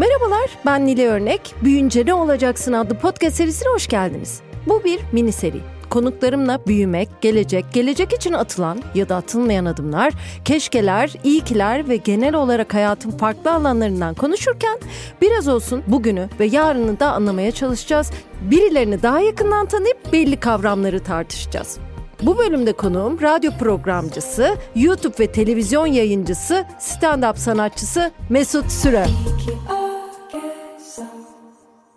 Merhabalar, ben Nile Örnek. Büyünce ne olacaksın adlı podcast serisine hoş geldiniz. Bu bir mini seri. Konuklarımla büyümek, gelecek, gelecek için atılan ya da atılmayan adımlar, keşkeler, iyikiler ve genel olarak hayatın farklı alanlarından konuşurken biraz olsun bugünü ve yarını da anlamaya çalışacağız. Birilerini daha yakından tanıyıp belli kavramları tartışacağız. Bu bölümde konuğum radyo programcısı, YouTube ve televizyon yayıncısı, stand-up sanatçısı Mesut Süre.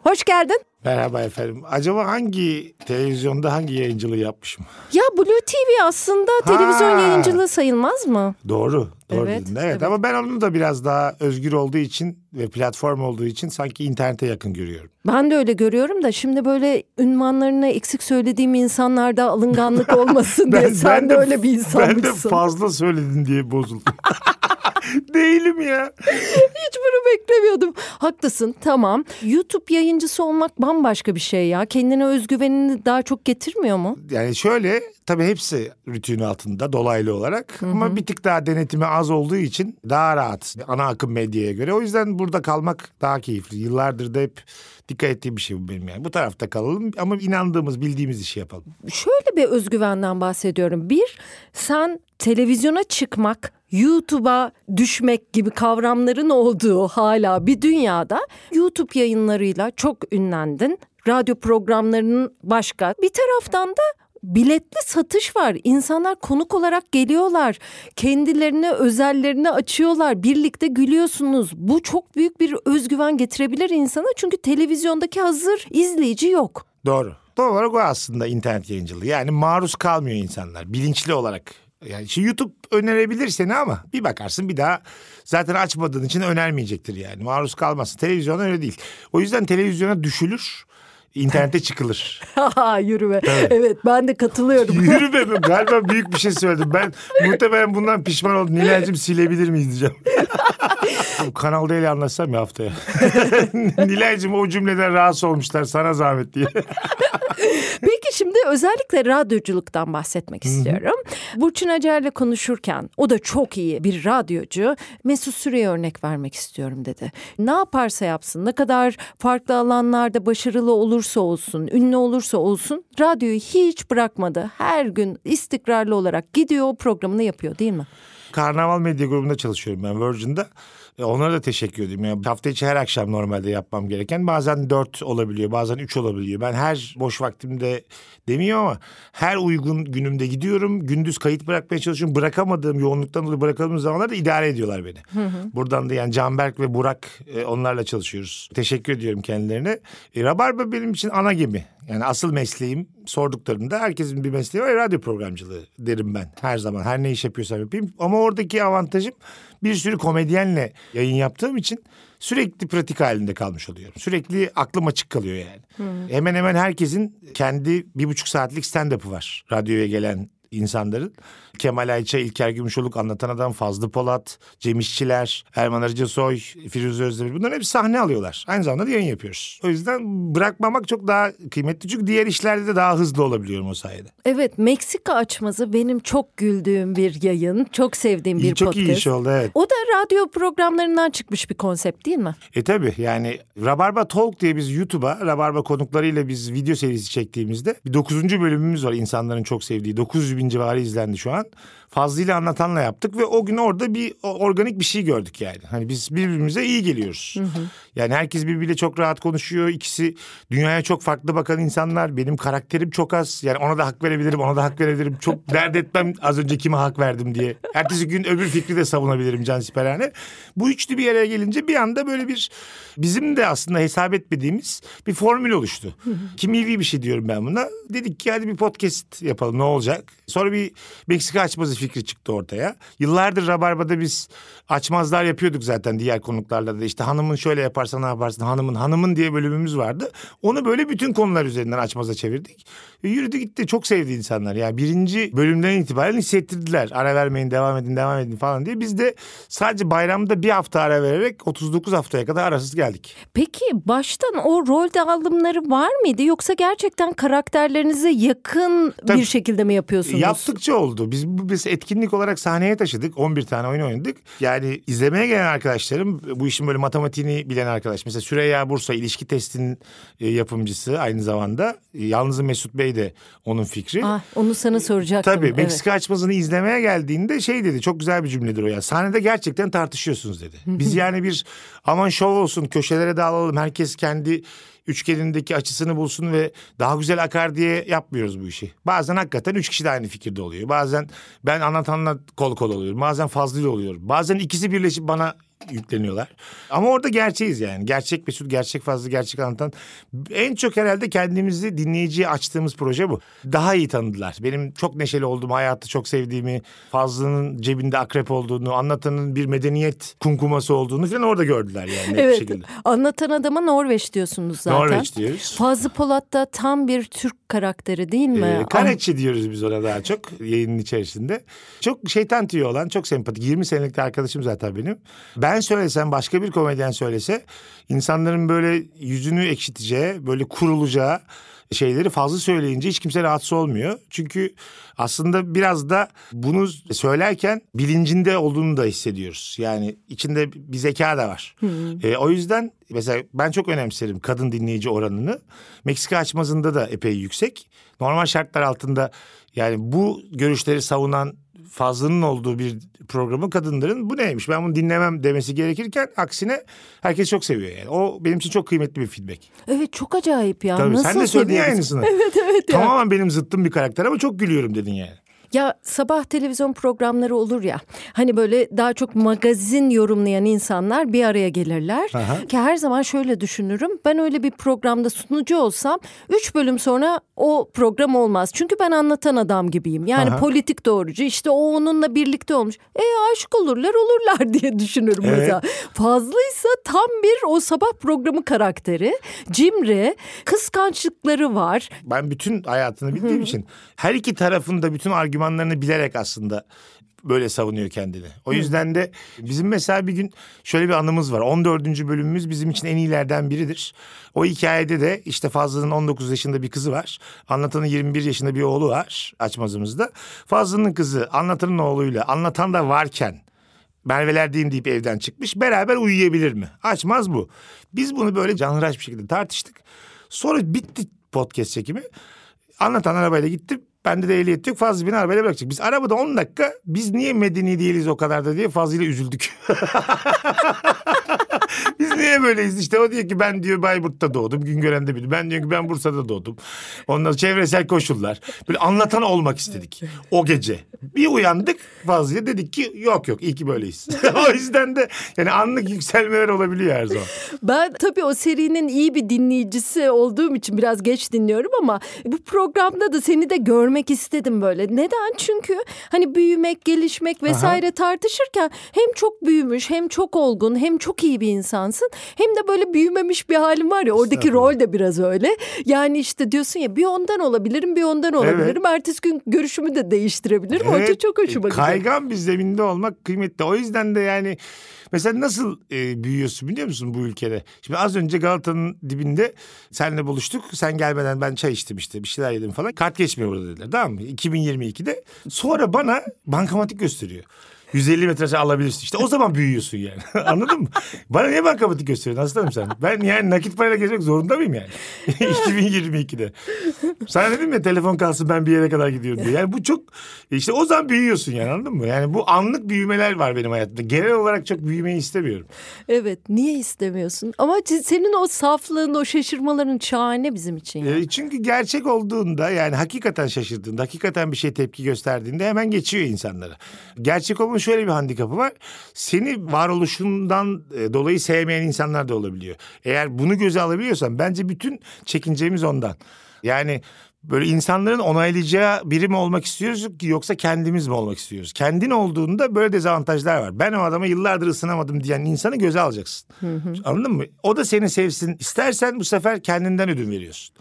Hoş geldin. Merhaba efendim. Acaba hangi televizyonda hangi yayıncılığı yapmışım? Ya Blue TV aslında televizyon Ha. yayıncılığı sayılmaz mı? Doğru. Doğru Evet, dedin. Evet, evet. ama ben onu da biraz daha özgür olduğu için ve platform olduğu için sanki internete yakın görüyorum. Ben de öyle görüyorum da şimdi böyle ünvanlarını eksik söylediğim insanlarda alınganlık olmasın diye sen de öyle bir Ben de fazla söyledin diye bozuldum. Değilim ya. Hiç bunu beklemiyordum. Haklısın tamam. YouTube yayıncısı olmak bambaşka bir şey ya. Kendine özgüvenini daha çok getirmiyor mu? Yani şöyle tabii hepsi rutin altında dolaylı olarak ama bir tık daha denetimi az olduğu için daha rahat ana akım medyaya göre. O yüzden burada kalmak daha keyifli. Yıllardır da hep dikkat ettiğim bir şey bu benim yani. Bu tarafta kalalım ama inandığımız, bildiğimiz işi yapalım. Şöyle bir özgüvenden bahsediyorum. Bir, sen televizyona çıkmak, YouTube'a düşmek gibi kavramların olduğu hala bir dünyada YouTube yayınlarıyla çok ünlendin. Radyo programlarının başka. Bir taraftan da biletli satış var. İnsanlar konuk olarak geliyorlar. Kendilerine özellerini açıyorlar. Birlikte gülüyorsunuz. Bu çok büyük bir özgüven getirebilir insana. Çünkü televizyondaki hazır izleyici yok. Doğru. Doğal olarak o aslında internet yayıncılığı. Yani maruz kalmıyor insanlar bilinçli olarak. Yani şimdi YouTube önerebilir seni ama bir bakarsın bir daha zaten açmadığın için önermeyecektir yani. Maruz kalmazsın. Televizyon öyle değil. O yüzden televizyona düşülür, internete çıkılır. Yürü be. Evet ben de katılıyorum. Yürü be galiba büyük bir şey söyledim. Ben muhtemelen bundan pişman oldum. Nilay'cığım silebilir miyiz diyeceğim. Kanal D'yle anlatsam ya haftaya. Nilay'cığım o cümleden rahatsız olmuşlar sana zahmet diye. Peki şimdi özellikle radyoculuktan bahsetmek istiyorum. Burçin Acar'la konuşurken o da çok iyi bir radyocu. Mesut Süre'ye örnek vermek istiyorum dedi. Ne yaparsa yapsın ne kadar farklı alanlarda başarılı olursa olsun ünlü olursa olsun radyoyu hiç bırakmadı. Her gün istikrarlı olarak gidiyor programını yapıyor değil mi? Karnaval Medya grubunda çalışıyorum ben Virgin'da. E, Onlara da teşekkür ediyorum. Yani hafta içi her akşam normalde yapmam gereken bazen dört olabiliyor bazen üç olabiliyor. Ben her boş vaktimde demiyor ama her uygun günümde gidiyorum. Gündüz kayıt bırakmaya çalışıyorum. Bırakamadığım yoğunluktan dolayı bırakamadığım zamanlarda idare ediyorlar beni. Buradan da yani Canberk ve Burak e, onlarla çalışıyoruz. Teşekkür ediyorum kendilerine. E, Rabarba benim için ana gemi. Yani asıl mesleğim sorduklarında herkesin bir mesleği var. Radyo programcılığı derim ben her zaman. Her ne iş yapıyorsam yapayım. Ama oradaki avantajım bir sürü komedyenle yayın yaptığım için sürekli pratik halinde kalmış oluyorum. Sürekli aklım açık kalıyor yani. Hemen hemen herkesin kendi bir buçuk saatlik stand-up'ı var. Radyoya gelen insanların. Kemal Ayça, İlker Gümüşoluk, Anlatan Adam, Fazlı Polat, Cem İşçiler, Erman Arıcasoy, Firuze Özdemir bunların hepsi sahne alıyorlar. Aynı zamanda da yayın yapıyoruz. O yüzden bırakmamak çok daha kıymetli. Çünkü diğer işlerde de daha hızlı olabiliyorum o sayede. Evet Meksika açmazı benim çok güldüğüm bir yayın. Çok sevdiğim bir çok podcast. iyi iş oldu evet. O da radyo programlarından çıkmış bir konsept değil mi? E tabi yani Rabarba Talk diye biz YouTube'a Rabarba konuklarıyla biz video serisi çektiğimizde bir 9. bölümümüz var insanların çok sevdiği. 900 bin civarı izlendi şu an. Fazlıyla anlatanla yaptık ve o gün orada bir organik bir şey gördük yani. Hani biz birbirimize iyi geliyoruz. Yani herkes birbiriyle çok rahat konuşuyor. İkisi dünyaya çok farklı bakan insanlar. Benim karakterim çok az. Yani ona da hak verebilirim, ona da hak verebilirim. Çok dert etmem az önce kime hak verdim diye. Ertesi gün öbür fikri de savunabilirim Can Siperhane. Bu üçlü bir araya gelince bir anda böyle bir bizim de aslında hesap etmediğimiz bir formül oluştu. Kimyevi bir şey diyorum ben buna. Dedik ki hadi bir podcast yapalım ne olacak? Sonra bir Meksika açmazı fikri çıktı ortaya. Yıllardır Rabarba'da biz açmazlar yapıyorduk zaten diğer konuklarla da. İşte hanımın şöyle yaparsa ne yaparsın? Hanımın hanımın diye bölümümüz vardı. Onu böyle bütün konular üzerinden açmaza çevirdik. E, yürüdü gitti. Çok sevdi insanlar. Yani birinci bölümden itibaren hissettirdiler. Ara vermeyin, devam edin, devam edin falan diye. Biz de sadece bayramda bir hafta ara vererek 39 haftaya kadar arasız geldik. Peki baştan o rol dağılımları var mıydı yoksa gerçekten karakterlerinize yakın Tabii. bir şekilde mi yapıyorsunuz? Yaptıkça oldu. Biz, biz etkinlik olarak sahneye taşıdık. 11 tane oyun oynadık. Yani izlemeye gelen arkadaşlarım bu işin böyle matematiğini bilen arkadaş. Mesela Süreyya Bursa ilişki testinin e, yapımcısı aynı zamanda. Yalnız Mesut Bey de onun fikri. Ah, onu sana soracaktım. Tabii evet. Meksika açmasını izlemeye geldiğinde şey dedi çok güzel bir cümledir o ya. Sahnede gerçekten tartışıyorsunuz dedi. Biz yani bir aman şov olsun köşelere dağılalım herkes kendi üçgenindeki açısını bulsun ve daha güzel akar diye yapmıyoruz bu işi. Bazen hakikaten üç kişi de aynı fikirde oluyor. Bazen ben anlatanla kol kol oluyorum. Bazen fazlıyla oluyorum. Bazen ikisi birleşip bana yükleniyorlar. Ama orada gerçeğiz yani. Gerçek Mesut, gerçek Fazlı, gerçek anlatan. En çok herhalde kendimizi dinleyiciye açtığımız proje bu. Daha iyi tanıdılar. Benim çok neşeli olduğumu, hayatı çok sevdiğimi, Fazlı'nın cebinde akrep olduğunu, anlatanın bir medeniyet kumkuması olduğunu falan orada gördüler yani. Evet. şekilde. Anlatan adama Norveç diyorsunuz zaten. Norveç diyoruz. Fazlı Polat da tam bir Türk karakteri değil mi? Ee, Karetçi diyoruz biz ona daha çok yayının içerisinde. Çok şeytan tüyü olan çok sempatik. 20 senelik arkadaşım zaten benim. Ben söylesem başka bir komedyen söylese insanların böyle yüzünü ekşiteceği böyle kurulacağı şeyleri fazla söyleyince hiç kimse rahatsız olmuyor. Çünkü aslında biraz da bunu söylerken bilincinde olduğunu da hissediyoruz. Yani içinde bir zeka da var. Ee, o yüzden mesela ben çok önemserim kadın dinleyici oranını. Meksika açmazında da epey yüksek. Normal şartlar altında yani bu görüşleri savunan fazlının olduğu bir programı kadınların bu neymiş ben bunu dinlemem demesi gerekirken aksine herkes çok seviyor yani. O benim için çok kıymetli bir feedback. Evet çok acayip ya. Tabii Nasıl sen de söyledin ya aynısını. Evet evet. Tamamen benim zıttım bir karakter ama çok gülüyorum dedin yani. Ya sabah televizyon programları olur ya. Hani böyle daha çok magazin yorumlayan insanlar bir araya gelirler. Aha. Ki her zaman şöyle düşünürüm. Ben öyle bir programda sunucu olsam üç bölüm sonra o program olmaz. Çünkü ben anlatan adam gibiyim. Yani Aha. politik doğrucu işte o onunla birlikte olmuş. E aşık olurlar olurlar diye düşünürüm Evet. mesela. Fazlıysa tam bir o sabah programı karakteri. Cimri, kıskançlıkları var. Ben bütün hayatını bildiğim için her iki tarafın da bütün argümanlarını bilerek aslında böyle savunuyor kendini. O yüzden de bizim mesela bir gün şöyle bir anımız var. 14. bölümümüz bizim için en iyilerden biridir. O hikayede de işte Fazlı'nın 19 yaşında bir kızı var. Anlatanın 21 yaşında bir oğlu var açmazımızda. Fazlı'nın kızı anlatanın oğluyla anlatan da varken Merve'lerdeyim deyip evden çıkmış. Beraber uyuyabilir mi? Açmaz bu. Biz bunu böyle canhıraş bir şekilde tartıştık. Sonra bitti podcast çekimi. Anlatan arabayla gitti. Bende de ehliyet yok. Fazlı beni arabayla bırakacak. Biz arabada 10 dakika biz niye medeni değiliz o kadar da diye Fazlı'yla üzüldük. Biz niye böyleyiz işte o diyor ki ben diyor Bayburt'ta doğdum Güngören'de büyüdüm. Ben diyor ki ben Bursa'da doğdum. Ondan çevresel koşullar. Böyle anlatan olmak istedik o gece. Bir uyandık Fazlı'ya dedik ki yok yok iyi ki böyleyiz. o yüzden de yani anlık yükselmeler olabiliyor her zaman. Ben tabii o serinin iyi bir dinleyicisi olduğum için biraz geç dinliyorum ama bu programda da seni de görmek istedim böyle. Neden? Çünkü hani büyümek, gelişmek vesaire tartışırken hem çok büyümüş, hem çok olgun, hem çok iyi bir insansın. Hem de böyle büyümemiş bir halin var ya oradaki rol de biraz öyle. Yani işte diyorsun ya bir ondan olabilirim, bir ondan olabilirim. Ertesi gün görüşümü de değiştirebilirim. O Evet, çok hoşuma e, gidiyor. Kaygan bir zeminde olmak kıymetli. O yüzden de yani mesela nasıl e, büyüyorsun biliyor musun bu ülkede? Şimdi az önce Galata'nın dibinde seninle buluştuk. Sen gelmeden ben çay içtim işte bir şeyler yedim falan. Kart geçmiyor burada dediler tamam mı? 2022'de. Sonra bana bankamatik gösteriyor. 150 metre alabilirsin işte o zaman büyüyorsun yani anladın mı? Bana niye bankamatik gösteriyorsun aslanım sen? Ben yani nakit parayla gezmek zorunda mıyım yani? 2022'de. Sana dedim ya telefon kalsın ben bir yere kadar gidiyorum diye. Yani bu çok işte o zaman büyüyorsun yani anladın mı? Yani bu anlık büyümeler var benim hayatımda. Genel olarak çok büyümeyi istemiyorum. Evet niye istemiyorsun? Ama senin o saflığın, o şaşırmaların şahane bizim için. ya. E, çünkü gerçek olduğunda yani hakikaten şaşırdığında, hakikaten bir şey tepki gösterdiğinde hemen geçiyor insanlara. Gerçek olmanın şöyle bir handikapı var. Seni varoluşundan e, dolayı sevmeyen insanlar da olabiliyor. Eğer bunu göze alabiliyorsan bence bütün çekincemiz ondan. Yani böyle insanların onaylayacağı biri mi olmak istiyoruz ki yoksa kendimiz mi olmak istiyoruz? Kendin olduğunda böyle dezavantajlar var. Ben o adama yıllardır ısınamadım diyen insanı göze alacaksın. Anladın mı? O da seni sevsin. İstersen bu sefer kendinden ödün veriyorsun.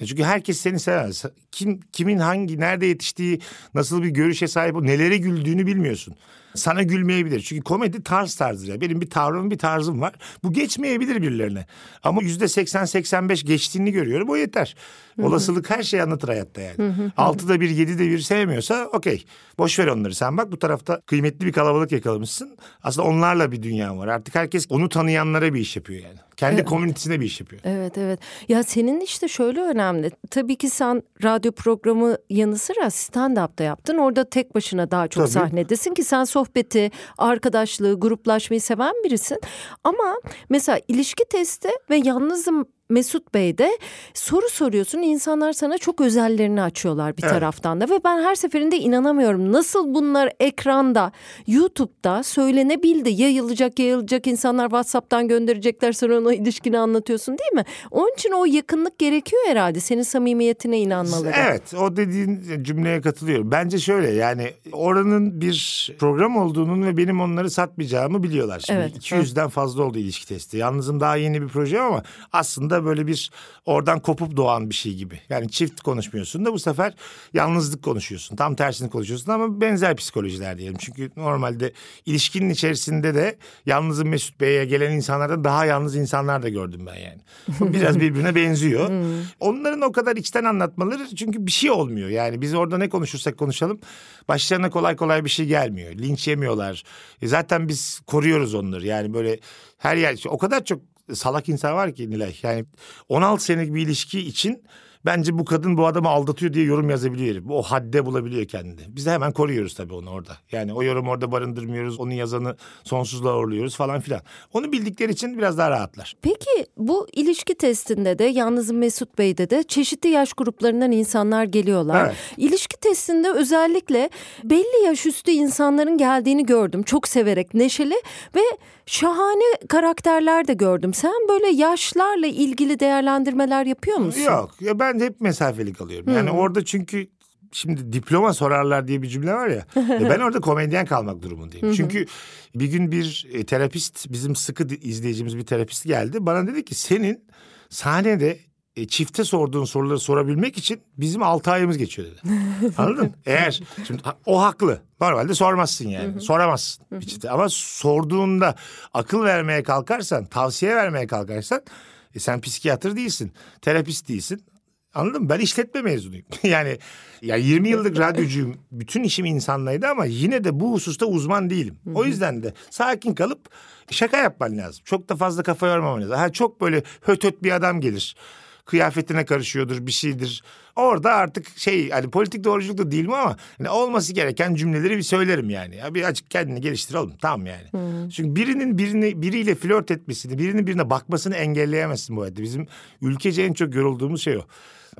Ya çünkü herkes seni sever. Kim kimin hangi nerede yetiştiği, nasıl bir görüşe sahip, nelere güldüğünü bilmiyorsun. Sana gülmeyebilir. Çünkü komedi tarz tarzdır. Ya. Benim bir tavrım bir tarzım var. Bu geçmeyebilir birilerine. Ama yüzde 80-85 geçtiğini görüyorum. O yeter. Olasılık her şeyi anlatır hayatta yani. Altıda bir, yedide bir sevmiyorsa okey. Boş ver onları. Sen bak bu tarafta kıymetli bir kalabalık yakalamışsın. Aslında onlarla bir dünya var. Artık herkes onu tanıyanlara bir iş yapıyor yani. Kendi evet. komünitesine bir iş yapıyor. Evet evet. Ya senin işte şöyle önemli. Tabii ki sen radyo programı yanı sıra stand-up da yaptın. Orada tek başına daha çok Tabii. sahnedesin ki sen sohbeti, arkadaşlığı, gruplaşmayı seven birisin. Ama mesela ilişki testi ve yalnızım Mesut Bey de soru soruyorsun insanlar sana çok özellerini açıyorlar bir evet. taraftan da ve ben her seferinde inanamıyorum nasıl bunlar ekranda YouTube'da söylenebildi yayılacak yayılacak insanlar WhatsApp'tan gönderecekler sonra ona ilişkini anlatıyorsun değil mi? Onun için o yakınlık gerekiyor herhalde senin samimiyetine inanmaları. Evet o dediğin cümleye katılıyorum. Bence şöyle yani oranın bir program olduğunun ve benim onları satmayacağımı biliyorlar. Şimdi evet, 200'den evet. fazla oldu ilişki testi. Yalnızım daha yeni bir proje ama aslında böyle bir oradan kopup doğan bir şey gibi. Yani çift konuşmuyorsun da bu sefer yalnızlık konuşuyorsun. Tam tersini konuşuyorsun ama benzer psikolojiler diyelim. Çünkü normalde ilişkinin içerisinde de yalnızın Mesut Bey'e gelen insanlardan daha yalnız insanlar da gördüm ben yani. Biraz birbirine benziyor. Hmm. Onların o kadar içten anlatmaları çünkü bir şey olmuyor. Yani biz orada ne konuşursak konuşalım başlarına kolay kolay bir şey gelmiyor. Linç yemiyorlar. E zaten biz koruyoruz onları. Yani böyle her yer o kadar çok salak insan var ki Nilay. Yani 16 senelik bir ilişki için Bence bu kadın bu adamı aldatıyor diye yorum yazabiliyor. O hadde bulabiliyor kendini. Biz de hemen koruyoruz tabii onu orada. Yani o yorum orada barındırmıyoruz. Onun yazanı sonsuzluğa uğurluyoruz falan filan. Onu bildikleri için biraz daha rahatlar. Peki bu ilişki testinde de yalnız Mesut Bey'de de çeşitli yaş gruplarından insanlar geliyorlar. Evet. İlişki testinde özellikle belli yaş üstü insanların geldiğini gördüm. Çok severek neşeli ve şahane karakterler de gördüm. Sen böyle yaşlarla ilgili değerlendirmeler yapıyor musun? Yok. Ya ben de hep mesafeli kalıyorum. Yani hmm. orada çünkü şimdi diploma sorarlar diye bir cümle var ya. e ben orada komedyen kalmak durumundayım. Çünkü bir gün bir e, terapist bizim sıkı izleyicimiz bir terapist geldi. Bana dedi ki senin sahnede e, çifte sorduğun soruları sorabilmek için bizim altı ayımız geçiyor dedi. Anladın Eğer şimdi o haklı. Normalde sormazsın yani. Soramazsın bir çifte. Ama sorduğunda akıl vermeye kalkarsan, tavsiye vermeye kalkarsan e, sen psikiyatr değilsin, terapist değilsin. Anladın mı? Ben işletme mezunuyum. yani ya 20 yıllık radyocuyum. Bütün işim insanlaydı ama yine de bu hususta uzman değilim. O yüzden de sakin kalıp şaka yapman lazım. Çok da fazla kafa yormaman lazım. Ha çok böyle höt höt bir adam gelir kıyafetine karışıyordur bir şeydir. Orada artık şey hani politik doğruculuk da değil mi ama hani olması gereken cümleleri bir söylerim yani. Ya bir açık kendini geliştir oğlum tamam yani. Hmm. Çünkü birinin birini biriyle flört etmesini, birinin birine bakmasını engelleyemezsin bu hayatta. Bizim ülkece en çok yorulduğumuz şey o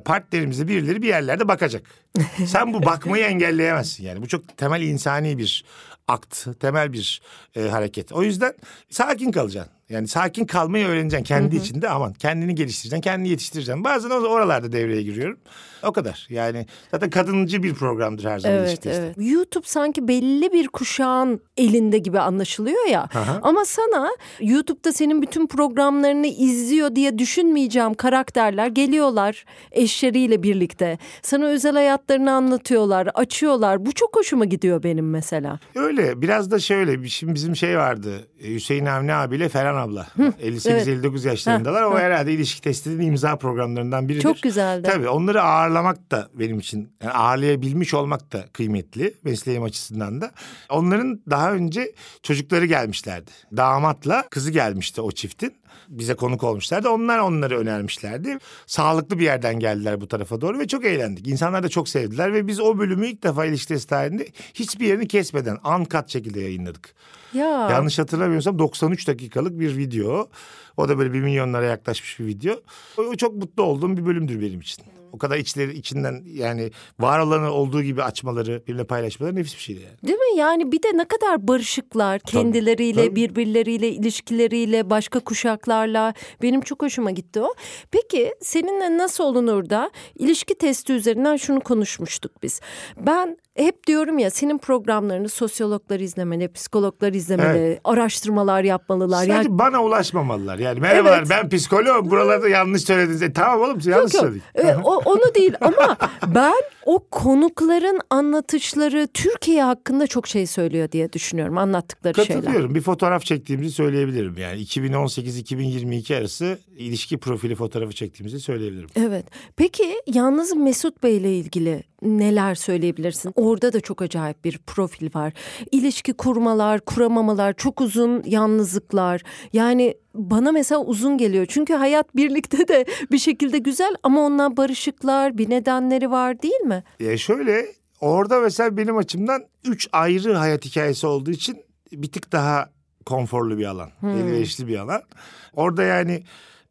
partnerimize birileri bir yerlerde bakacak. Sen bu bakmayı engelleyemezsin yani. Bu çok temel insani bir akt, temel bir e, hareket. O yüzden sakin kalacaksın. Yani sakin kalmayı öğreneceksin kendi hı hı. içinde aman kendini geliştireceksin, kendini yetiştireceksin. Bazen oralarda devreye giriyorum. O kadar. Yani zaten kadıncı bir programdır her zaman evet, evet. YouTube sanki belli bir kuşağın elinde gibi anlaşılıyor ya. Aha. Ama sana YouTube'da senin bütün programlarını izliyor diye düşünmeyeceğim karakterler geliyorlar eşleriyle birlikte. Sana özel hayatlarını anlatıyorlar, açıyorlar. Bu çok hoşuma gidiyor benim mesela. Öyle. Biraz da şöyle. Şimdi bizim şey vardı. Hüseyin Avni abiyle Ferhan abla. 58-59 evet. yaşlarındalar. O herhalde ilişki testinin imza programlarından biridir. Çok güzeldi. Tabii onları ağırlamak da benim için yani ağırlayabilmiş olmak da kıymetli mesleğim açısından da. Onların daha önce çocukları gelmişlerdi. Damatla kızı gelmişti o çiftin bize konuk olmuşlardı. Onlar onları önermişlerdi. Sağlıklı bir yerden geldiler bu tarafa doğru ve çok eğlendik. İnsanlar da çok sevdiler ve biz o bölümü ilk defa ilişki testi tarihinde hiçbir yerini kesmeden uncut şekilde yayınladık. Ya. Yanlış hatırlamıyorsam 93 dakikalık bir video. O da böyle bir milyonlara yaklaşmış bir video. O çok mutlu olduğum bir bölümdür benim için. O kadar içleri içinden yani var olanı olduğu gibi açmaları, birbirine paylaşmaları nefis bir şeydi yani. Değil mi? Yani bir de ne kadar barışıklar kendileriyle, tabii. birbirleriyle, ilişkileriyle, başka kuşaklarla. Benim çok hoşuma gitti o. Peki seninle nasıl olunur da ilişki testi üzerinden şunu konuşmuştuk biz. Ben hep diyorum ya senin programlarını sosyologlar izlemeli, psikologlar izlemeli, araştırmalar yapmalılar. Sadece Yani bana ulaşmamalılar. Yani merhabalar Evet. ben psikoloğum buralarda yanlış söylediniz. E, tamam oğlum yanlış Yok, söyledik. yok. E, o, onu değil ama ben o konukların anlatışları Türkiye hakkında çok şey söylüyor diye düşünüyorum anlattıkları şeyler. Katılıyorum. Bir fotoğraf çektiğimizi söyleyebilirim. Yani 2018-2022 arası ilişki profili fotoğrafı çektiğimizi söyleyebilirim. Evet. Peki yalnız Mesut Bey ile ilgili neler söyleyebilirsin? Orada da çok acayip bir profil var. İlişki kurmalar, kuramamalar, çok uzun yalnızlıklar. Yani bana mesela uzun geliyor. Çünkü hayat birlikte de bir şekilde güzel ama ondan barışıklar, bir nedenleri var değil mi? Ya şöyle orada mesela benim açımdan üç ayrı hayat hikayesi olduğu için bir tık daha konforlu bir alan. Elverişli bir alan. Orada yani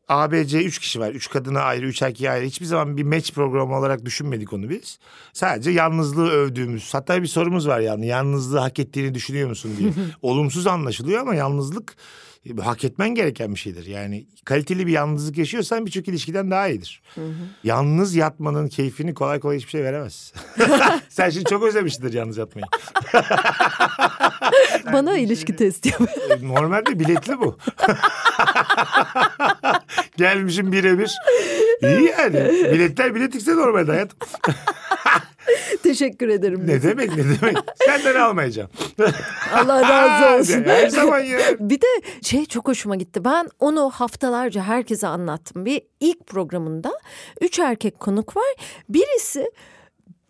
ABC üç kişi var. Üç kadına ayrı, üç erkeğe ayrı. Hiçbir zaman bir match programı olarak düşünmedik onu biz. Sadece yalnızlığı övdüğümüz. Hatta bir sorumuz var yani. Yalnızlığı hak ettiğini düşünüyor musun diye. Olumsuz anlaşılıyor ama yalnızlık hak etmen gereken bir şeydir. Yani kaliteli bir yalnızlık yaşıyorsan birçok ilişkiden daha iyidir. Yalnız yatmanın keyfini kolay kolay hiçbir şey veremez. Sen şimdi çok özlemişsindir yalnız yatmayı. Bana ilişki testi yap. E, Normalde biletli bu. Gelmişim birebir. İyi yani. Biletler biletikse normalde hayatım. Teşekkür ederim. Ne demek ne demek. Senden almayacağım. Allah razı olsun. Her zaman ya. Bir de şey çok hoşuma gitti. Ben onu haftalarca herkese anlattım. Bir ilk programında üç erkek konuk var. Birisi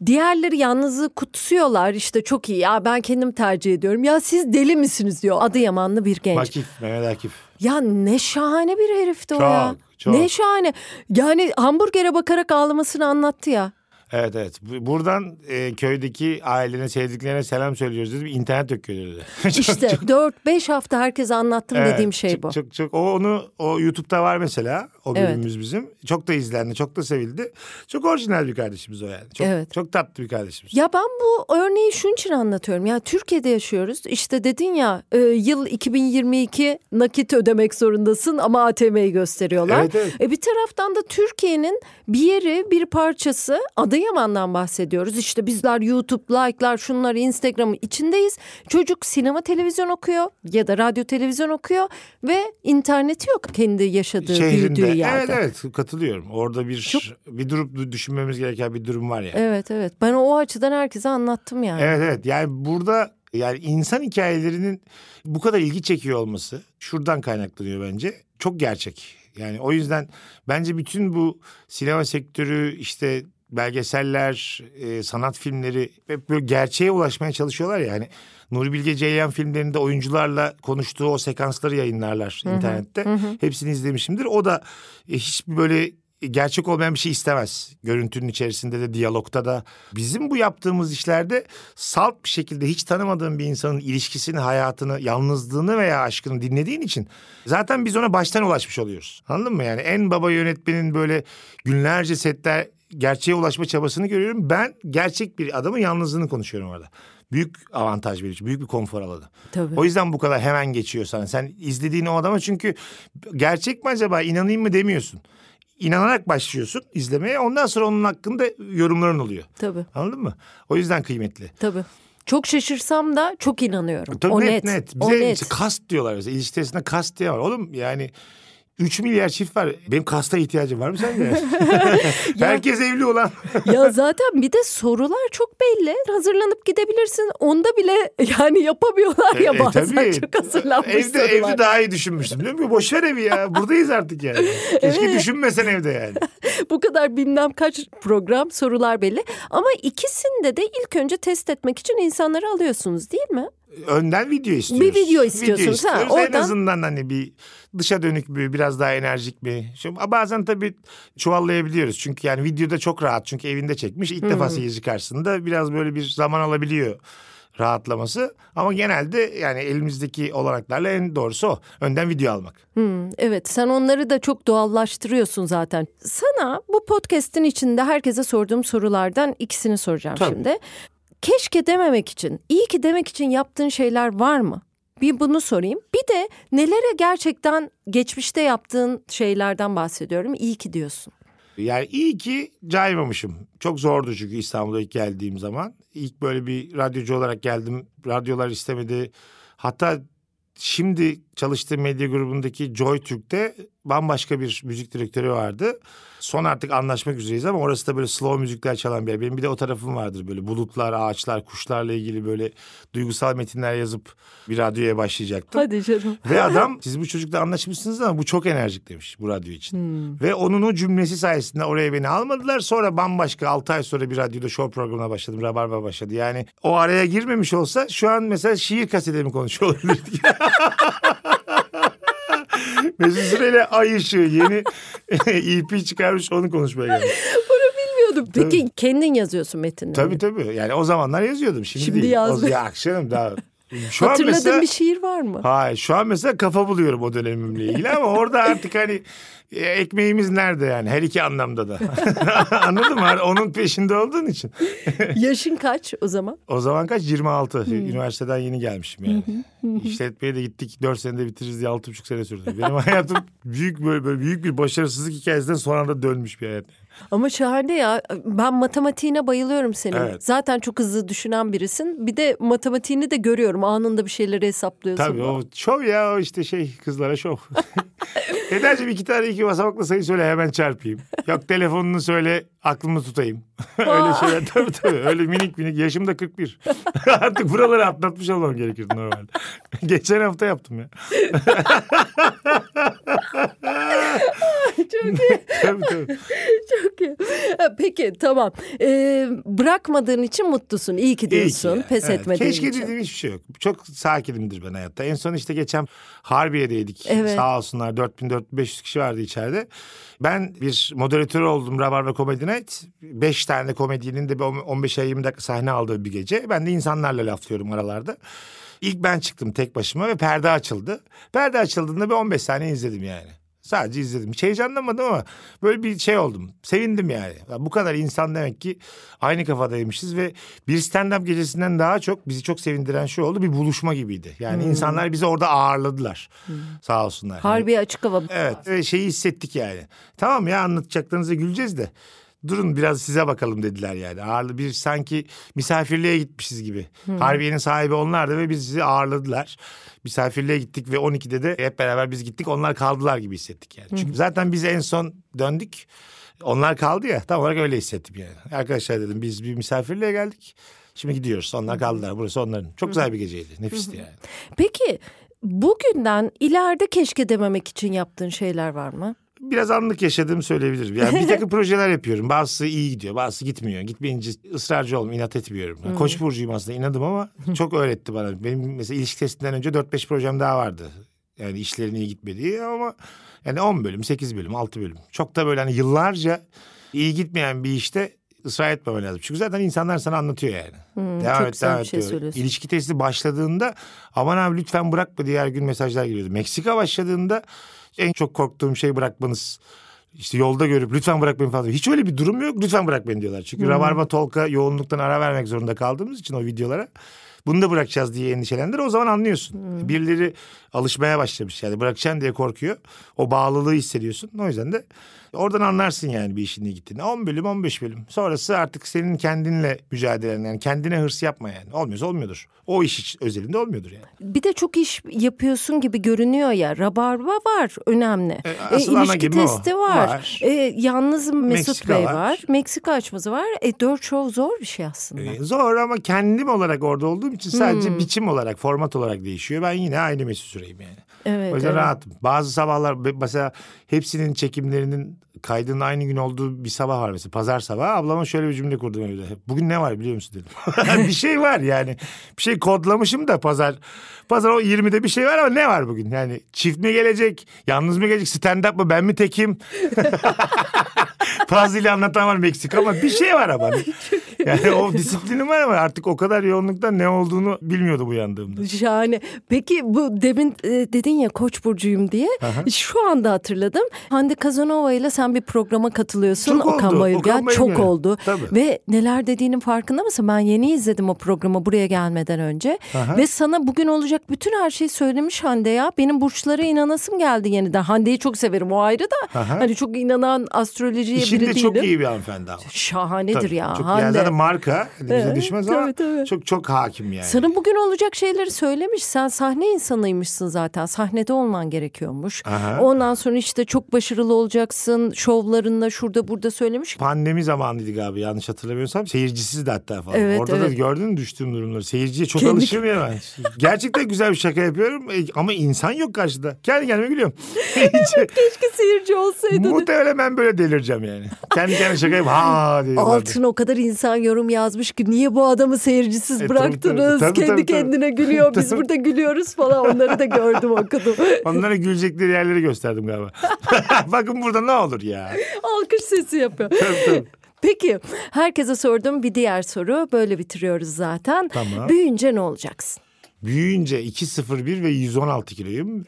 diğerleri yalnızlığı kutsuyorlar. İşte çok iyi ya ben kendim tercih ediyorum. Ya siz deli misiniz diyor. Adıyamanlı bir genç. Akif, Mehmet Akif. Ya ne şahane bir herifti o Çok, ya. çok. Ne şahane. Yani hamburgere bakarak ağlamasını anlattı ya. Evet evet. Bu- Buradan e, köydeki ailene, sevdiklerine selam söylüyoruz dedim. İnternet döküyor dedi. Çok- İşte 4-5 hafta herkese anlattım Evet, dediğim şey çok, bu. Çok çok o onu o YouTube'da var mesela o Evet. bölümümüz bizim. Çok da izlendi, çok da sevildi. Çok orijinal bir kardeşimiz o yani. Çok, Evet. çok tatlı bir kardeşimiz. Ya ben bu örneği şunun için anlatıyorum. Ya Türkiye'de yaşıyoruz. İşte dedin ya e, yıl 2022 nakit ödemek zorundasın ama ATM'yi gösteriyorlar. Evet, evet. E bir taraftan da Türkiye'nin bir yeri bir parçası Adıyaman'dan bahsediyoruz. İşte bizler YouTube, like'lar, şunlar, Instagram'ın içindeyiz. Çocuk sinema televizyon okuyor ya da radyo televizyon okuyor ve interneti yok kendi yaşadığı, büyüdüğü Şehrinde. Yerde. Evet evet katılıyorum. Orada bir bir durup düşünmemiz gereken bir durum var yani. Evet evet. Ben o açıdan herkese anlattım yani. Evet evet yani burada yani insan hikayelerinin bu kadar ilgi çekiyor olması şuradan kaynaklanıyor bence. Çok gerçek. Yani o yüzden bence bütün bu sinema sektörü işte belgeseller, e, sanat filmleri hep böyle gerçeğe ulaşmaya çalışıyorlar ya. Hani Nuri Bilge Ceylan filmlerinde oyuncularla konuştuğu o sekansları yayınlarlar internette. Hepsini izlemişimdir. O da e, hiç böyle gerçek olmayan bir şey istemez. Görüntünün içerisinde de diyalogta da. Bizim bu yaptığımız işlerde salt bir şekilde hiç tanımadığın bir insanın ilişkisini, hayatını, yalnızlığını veya aşkını dinlediğin için zaten biz ona baştan ulaşmış oluyoruz. Anladın mı? Yani en baba yönetmenin böyle günlerce setler gerçeğe ulaşma çabasını görüyorum. Ben gerçek bir adamın yalnızlığını konuşuyorum orada. Büyük avantaj verici, büyük bir konfor alanı. Tabii. O yüzden bu kadar hemen geçiyor sana. Sen izlediğin o adama çünkü gerçek mi acaba inanayım mı demiyorsun. İnanarak başlıyorsun izlemeye. Ondan sonra onun hakkında yorumların oluyor. Tabii. Anladın mı? O yüzden kıymetli. Tabii. Çok şaşırsam da çok inanıyorum. Tabii o net net. net. O Bize net. işte kast diyorlar mesela. İlişki testinde kast diye var. Oğlum yani 3 milyar çift var. Benim kasta ihtiyacım var mı sence? Herkes evli olan. ya zaten bir de sorular çok belli. Hazırlanıp gidebilirsin. Onda bile yani yapamıyorlar ya E, bazen tabii. çok hazırlanmış evde, sorular. evde daha iyi düşünmüştüm. Diyorum ki boş ver evi ya. Buradayız artık yani. Keşke düşünmesen evde yani. Bu kadar bilmem kaç program sorular belli. Ama ikisinde de ilk önce test etmek için insanları alıyorsunuz değil mi? Önden video istiyoruz. Bir video istiyorsunuz, ha, istiyoruz. En oradan- azından hani bir dışa dönük bir biraz daha enerjik mi? Şu, bazen tabii çuvallayabiliyoruz. Çünkü yani videoda çok rahat. Çünkü evinde çekmiş. İlk defa seyirci karşısında biraz böyle bir zaman alabiliyor rahatlaması. Ama genelde yani elimizdeki olanaklarla en doğrusu o. Önden video almak. Hmm, evet sen onları da çok doğallaştırıyorsun zaten. Sana bu podcast'in içinde herkese sorduğum sorulardan ikisini soracağım Tabii. şimdi. Keşke dememek için, iyi ki demek için yaptığın şeyler var mı? Bir bunu sorayım. Bir de nelere gerçekten geçmişte yaptığın şeylerden bahsediyorum. İyi ki diyorsun. Yani iyi ki caymamışım. Çok zordu çünkü İstanbul'a ilk geldiğim zaman. ilk böyle bir radyocu olarak geldim. Radyolar istemedi. Hatta şimdi çalıştığım medya grubundaki Joy Türk'te bambaşka bir müzik direktörü vardı. Son artık anlaşmak üzereyiz ama orası da böyle slow müzikler çalan bir yer. Benim bir de o tarafım vardır böyle bulutlar, ağaçlar, kuşlarla ilgili böyle duygusal metinler yazıp bir radyoya başlayacaktım. Hadi canım. Ve adam siz bu çocukla anlaşmışsınız ama bu çok enerjik demiş bu radyo için. Ve onun o cümlesi sayesinde oraya beni almadılar. Sonra bambaşka 6 ay sonra bir radyoda show programına başladım. Rabarba başladı. Yani o araya girmemiş olsa şu an mesela şiir kasetlerimi konuşuyor olabilirdik. Mesut Süreyle Ay Işığı yeni EP çıkarmış onu konuşmaya geldim. Bilmiyordum. Peki kendin yazıyorsun metinleri. Tabii tabii. Yani o zamanlar yazıyordum. Şimdi, Şimdi değil. yazdın. O, ya akşam daha. Şu Hatırladığın mesela, bir şiir var mı? Hayır şu an mesela kafa buluyorum o dönemimle ilgili ama orada artık hani e, ekmeğimiz nerede yani her iki anlamda da. Anladın mı? Hani onun peşinde olduğun için. Yaşın kaç o zaman? O zaman kaç? 26. Hmm. Üniversiteden yeni gelmişim yani. İşletmeye de gittik 4 senede bitiririz diye 6,5 sene sürdü. Benim hayatım büyük böyle, böyle büyük bir başarısızlık hikayesinden sonra da dönmüş bir hayat. Ama şahane ya. Ben matematiğine bayılıyorum senin. Evet. Zaten çok hızlı düşünen birisin. Bir de matematiğini de görüyorum. Anında bir şeyleri hesaplıyorsun. Tabii o şov ya o işte şey kızlara şov. Ederciğim iki tane iki basamaklı sayı söyle hemen çarpayım. Yok telefonunu söyle aklımı tutayım. öyle şeyler tabii tabii öyle minik minik yaşım da 41. Artık buraları atlatmış olmam gerekirdi normalde. Geçen hafta yaptım ya. Çok iyi. tabii tabii. Çok iyi. Peki tamam. Ee, bırakmadığın için mutlusun. İyi ki İyi ki diyorsun. ya. Pes Evet, etmediğin Keşke için. dediğim hiçbir şey yok. Çok sakinimdir ben hayatta. En son işte geçen Harbiye'deydik. Evet. Sağ olsunlar 4500 kişi vardı içeride. Ben bir moderatör oldum Rabarba Comedy Night. Beş tane komedyenin de bir 15 ay 20 dakika sahne aldığı bir gece. Ben de insanlarla laflıyorum aralarda. İlk ben çıktım tek başıma ve perde açıldı. Perde açıldığında bir 15 saniye izledim yani. Sadece izledim. Hiç heyecanlanmadım ama böyle bir şey oldum. Sevindim yani. Ya Bu kadar insan demek ki aynı kafadaymışız ve bir stand-up gecesinden daha çok bizi çok sevindiren şey oldu. Bir buluşma gibiydi. Yani insanlar bizi orada ağırladılar. Sağ olsunlar. Harbi açık hava. Evet ve şeyi hissettik yani. Tamam ya anlatacaklarınıza güleceğiz de. Durun biraz size bakalım dediler yani. Ağırlı bir sanki misafirliğe gitmişiz gibi. Harbiye'nin sahibi onlardı ve bizi ağırladılar. Misafirliğe gittik ve 12'de de hep beraber biz gittik. Onlar kaldılar gibi hissettik yani. Çünkü zaten biz en son döndük. Onlar kaldı ya tam olarak öyle hissettim yani. Arkadaşlar dedim biz bir misafirliğe geldik. Şimdi gidiyoruz. Onlar kaldılar. Burası onların. Çok güzel bir geceydi. Nefisti yani. Peki bugünden ileride keşke dememek için yaptığın şeyler var mı? Biraz anlık yaşadığımı söyleyebilirim. Yani bir takım projeler yapıyorum. Bazısı iyi gidiyor, bazısı gitmiyor. Gitmeyince ısrarcı olmuyorum, inat etmiyorum. Yani Koç burcuyum aslında inadım ama çok öğretti bana. Benim mesela ilişki testinden önce 4-5 projem daha vardı. Yani işlerin iyi gitmediği ama yani 10 bölüm, 8 bölüm, 6 bölüm. Çok da böyle hani yıllarca iyi gitmeyen bir işte ısrar etmemen lazım. Çünkü zaten insanlar sana anlatıyor yani. çok güzel bir şey diyor. söylüyorsun. İlişki testi başladığında aman abi lütfen bırakma diğer gün mesajlar geliyordu. Meksika başladığında en çok korktuğum şey bırakmanız. İşte yolda görüp lütfen bırak beni falan. Hiç öyle bir durum yok. Lütfen bırak beni diyorlar. Çünkü Rabarba Talk'a yoğunluktan ara vermek zorunda kaldığımız için o videolara. Bunu da bırakacağız diye endişelendir. O zaman anlıyorsun. Birileri alışmaya başlamış yani bırakacaksın diye korkuyor. O bağlılığı hissediyorsun. O yüzden de oradan anlarsın yani bir işin iyi gittiğini. 10 bölüm 15 bölüm. Sonrası artık senin kendinle mücadelen yani kendine hırs yapma yani. Olmuyorsa olmuyordur. O iş hiç özelinde olmuyordur yani. Bir de çok iş yapıyorsun gibi görünüyor ya. Rabarba var önemli. E, E, asıl ana ilişki gibi o. testi var. Var. E, yalnız Mesut Meksika Bey var. var. Meksika açması var. E, dört show zor bir şey aslında. Ee, zor ama kendim olarak orada olduğum için sadece biçim olarak, format olarak değişiyor. Ben yine aynı Mesut Süreyim yani. evet, O yüzden evet. rahatım. Bazı sabahlar mesela hepsinin çekimlerinin kaydının aynı gün olduğu bir sabah var mesela. Pazar sabahı ablama şöyle bir cümle kurdum evde. Bugün ne var biliyor musun dedim. bir şey var yani. Bir şey kodlamışım da pazar. Pazar o 20'de bir şey var ama ne var bugün? Yani çift mi gelecek? Yalnız mı gelecek? Stand up mı? Ben mi tekim? Fazlıyla anlatan var Meksika ama bir şey var ama. Yani o disiplinim var ama artık o kadar yoğunluktan ne olduğunu bilmiyordum uyandığımda. Şahane. Peki bu demin e, dedin ya Koç burcuyum diye. Şu anda hatırladım. Hande Kazanova ile sen bir programa katılıyorsun. Çok oldu. Okan Bayülgen. Okan Çok Bayülgen. oldu. Tabii. Ve neler dediğinin farkında mısın? Ben yeni izledim o programı buraya gelmeden önce. Aha. Ve sana bugün olacak bütün her şeyi söylemiş Hande ya. Benim burçlara inanasım geldi yeniden. Hande'yi çok severim o ayrı da. Aha. Hani çok inanan astrolojiye İşinde biri çok değilim. iyi bir hanımefendi ama. Şahanedir Tabii, ya Çok, Hande. Marka. Bize Evet, düşmez ama tabii, çok çok hakim yani. Sana bugün olacak şeyleri söylemiş. Sen sahne insanıymışsın zaten. Sahnede olman gerekiyormuş. Aha. Ondan sonra işte çok başarılı olacaksın. Şovlarında şurada burada söylemiş. Pandemi zamanıydı galiba yanlış hatırlamıyorsam. Seyircisiz de hatta falan. Evet, Orada da evet. gördün mü düştüğüm durumları. Seyirciye çok Kendi- alışığım ya ben. Gerçekten güzel bir şaka yapıyorum e, ama insan yok karşıda. Kendi kendime gülüyorum. Hiç- Keşke seyirci olsaydı. Muhtemelen ben böyle delireceğim yani. Kendi kendime şaka yapıp ha diye. Altına o kadar insan yorum yazmış ki niye bu adamı seyircisiz E, tabii, bıraktınız? tabii, tabii, Kendi tabii, tabii. kendine gülüyor. Biz burada gülüyoruz falan. Onları da gördüm okudum. Onlara gülecekleri yerleri gösterdim galiba. Bakın burada ne olur ya. Alkış sesi yapıyor. Tabii, tabii. Peki herkese sorduğum bir diğer soru. Böyle bitiriyoruz zaten. Tamam. Büyüyünce ne olacaksın? Büyüyünce 2.01 ve 116 kiloyum.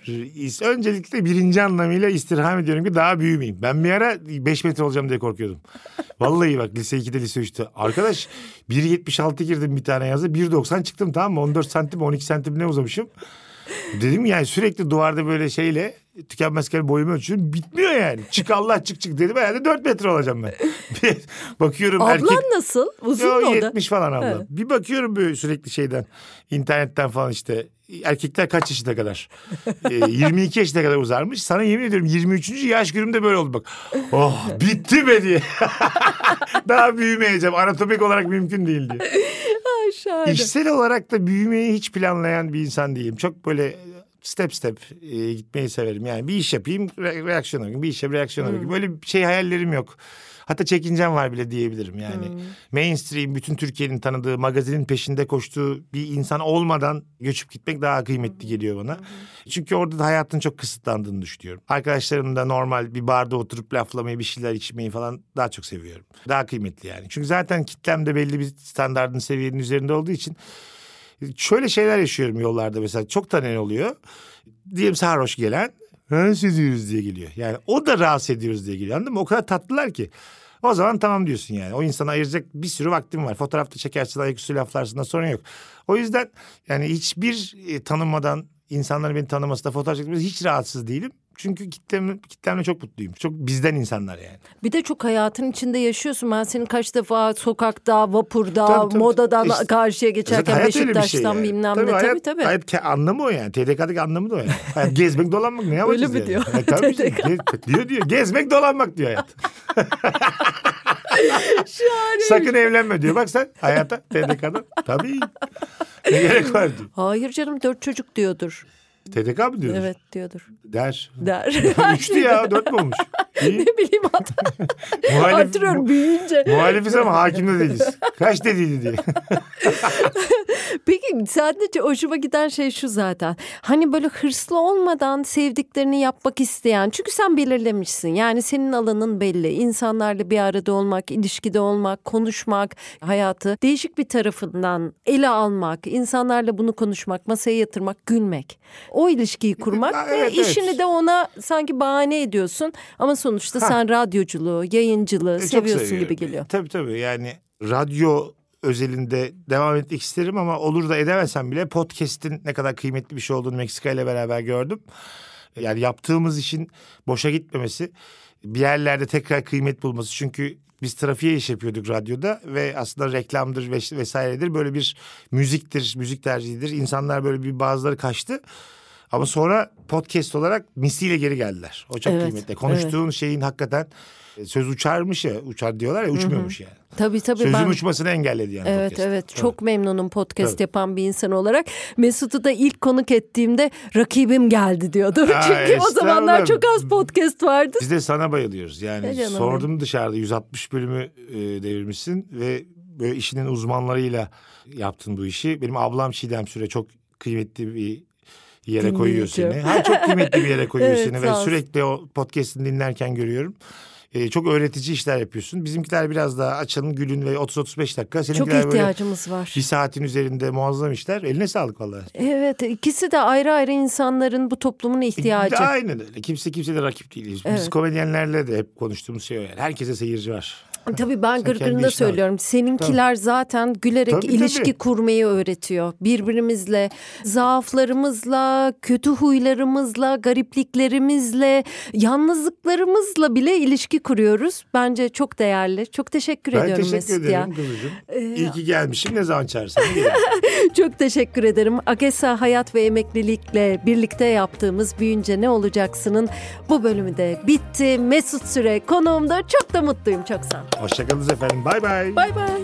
Öncelikle birinci anlamıyla istirham ediyorum ki daha büyümeyeyim. Ben bir ara 5 metre olacağım diye korkuyordum. Vallahi bak lise 2'de lise 3'te. Arkadaş 1.76 girdim bir tane yazı 1.90 çıktım tamam mı? 14 santim 12 santim ne uzamışım. Dedim yani sürekli duvarda böyle şeyle tükenmezken boyumu ölçüyorum. Bitmiyor yani. Çık Allah çık çık dedim. Herhalde 4 metre olacağım ben. Bakıyorum Ablan erkek... nasıl? Uzun Yo, mu o da? 70 falan abla. Evet. Bir bakıyorum böyle sürekli şeyden internetten falan işte erkekler kaç yaşına kadar? Ee, 22 yaşına kadar uzarmış. Sana yemin ediyorum 23. yaş günümde böyle oldu bak. Oh bitti be diye. Daha büyümeyeceğim. Anatomik olarak mümkün değil diye. Şahane. İşsel olarak da büyümeyi hiç planlayan bir insan değilim. Çok böyle step step e, gitmeyi severim. Yani bir iş yapayım re- reaksiyon alayım. Bir işe reaksiyon alayım. Böyle bir şey hayallerim yok. Hatta çekincem var bile diyebilirim yani. Mainstream bütün Türkiye'nin tanıdığı magazinin peşinde koştuğu bir insan olmadan göçüp gitmek daha kıymetli geliyor bana. Çünkü orada da hayatın çok kısıtlandığını düşünüyorum. Arkadaşlarım da normal bir barda oturup laflamayı bir şeyler içmeyi falan daha çok seviyorum. Daha kıymetli yani. Çünkü zaten kitlem de belli bir standardın seviyenin üzerinde olduğu için şöyle şeyler yaşıyorum yollarda mesela çok tanıyan oluyor. Diyelim sarhoş gelen rahatsız ediyoruz diye geliyor. Yani o da rahatsız ediyoruz diye geliyor anladın mı? O kadar tatlılar ki. O zaman tamam diyorsun yani. O insana ayıracak bir sürü vaktim var. Fotoğrafta çekersin, ayaküstü laflarsın da sorun yok. O yüzden yani hiçbir e, tanınmadan insanların beni tanıması fotoğraf çekmesi hiç rahatsız değilim. Çünkü kitlem, kitlemle çok mutluyum. Çok bizden insanlar yani. Bir de çok hayatın içinde yaşıyorsun. Ben senin kaç defa sokakta, vapurda, Tabii, tabii. modadan İşte- karşıya geçerken öyle şey Beşiktaş'tan yani. bilmem Tabii ne. hayat, Tabii tabii. Hayat anlamı o yani. TDK'daki anlamı da o yani. hayat gezmek dolanmak ne yapacağız mi yani? diyor? E, tabii. TDK. Ge- diyor diyor. Gezmek dolanmak diyor hayat. Sakın evlenme diyor. Bak sen hayata TDK'da. Tabii. Ne gerek var diyor. Hayır canım dört çocuk diyordur. TDK mı diyordur? Evet diyordur. Der. Der. Üçtü ya dört mü olmuş? İyi. ne bileyim hat- Muhalif, hatırlıyorum büyüyünce. muhalifiz ama hakim de değiliz. Kaç dediydi diye. Peki sadece hoşuma giden şey şu zaten. Hani böyle hırslı olmadan sevdiklerini yapmak isteyen. Çünkü sen belirlemişsin. Yani senin alanın belli. İnsanlarla bir arada olmak, ilişkide olmak, konuşmak, hayatı değişik bir tarafından ele almak, insanlarla bunu konuşmak, masaya yatırmak, gülmek. O ilişkiyi kurmak Ha, ve evet, işini evet. de ona sanki bahane ediyorsun. Ama sonuçta Ha. sen radyoculuğu, yayıncılığı E, seviyorsun seviyorum. gibi geliyor. Tabii tabii yani radyo özelinde devam etmek isterim ama olur da edemesem bile podcast'in ne kadar kıymetli bir şey olduğunu Meksika ile beraber gördüm. Yani yaptığımız işin boşa gitmemesi, bir yerlerde tekrar kıymet bulması. Çünkü biz trafiğe iş yapıyorduk radyoda ve aslında reklamdır ves- vesairedir. Böyle bir müziktir, müzik tercihidir. İnsanlar böyle bir bazıları kaçtı. Ama sonra podcast olarak misliyle geri geldiler. O çok Evet, kıymetli. Konuştuğun şeyin hakikaten e, söz uçarmış ya, uçar diyorlar ya uçmuyormuş yani. Tabii tabii. Sözün ben... uçmasını engelledi yani Evet podcast. evet Tabii. çok memnunum podcast Tabii. yapan bir insan olarak. Mesut'u da ilk konuk ettiğimde rakibim geldi diyordu. Aa, Çünkü o zamanlar çok az podcast vardı. Biz de sana bayılıyoruz. Yani canım sordum dışarıda 160 bölümü e, devirmişsin ve böyle işinin uzmanlarıyla yaptın bu işi. Benim ablam Çiğdem Süre çok kıymetli bir yere koyuyor Dinleyici. seni. Ha, çok kıymetli bir yere koyuyor Evet, seni ve sürekli o podcast'ini dinlerken görüyorum. E, çok öğretici işler yapıyorsun. Bizimkiler biraz daha açın, gülün ve 30-35 dakika. Çok Seninkiler böyle ihtiyacımız var. bir saatin üzerinde muazzam işler. Eline sağlık vallahi. Evet ikisi de ayrı ayrı insanların bu toplumun ihtiyacı. Aynen öyle. Kimse kimse de rakip değil. Biz Evet. komedyenlerle de hep konuştuğumuz şey o yani. Herkese seyirci var. Tabii ben gırgırında söylüyorum. Seninkiler zaten gülerek Tabii, ilişki tabii. kurmayı öğretiyor. Birbirimizle, zaaflarımızla, kötü huylarımızla, garipliklerimizle, yalnızlıklarımızla bile ilişki kuruyoruz. Bence çok değerli. Çok teşekkür Ben ediyorum teşekkür Mesut ederim ya. Ee, İyi ki gelmişim. Ne zaman çağırsan. Çok teşekkür ederim. AGESA Hayat ve Emeklilikle birlikte yaptığımız Büyünce Ne Olacaksın'ın bu bölümü de bitti. Mesut Süre konuğumda çok da mutluyum. Çok sağ ol. Hoşçakalınız efendim. Bay bay. Bay bay.